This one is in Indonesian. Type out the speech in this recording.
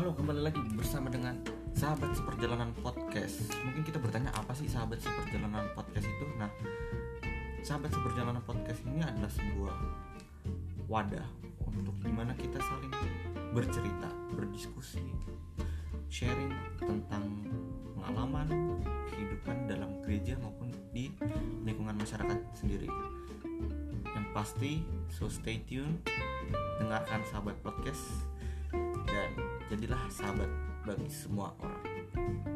lagi bersama dengan sahabat seperjalanan podcast. Mungkin kita bertanya apa sih sahabat seperjalanan podcast itu? Nah, sahabat seperjalanan podcast ini adalah sebuah wadah untuk di mana kita saling bercerita, berdiskusi, sharing tentang pengalaman kehidupan dalam gereja maupun di lingkungan masyarakat sendiri. Yang pasti, so stay tune, dengarkan sahabat podcast jadilah sahabat bagi semua orang.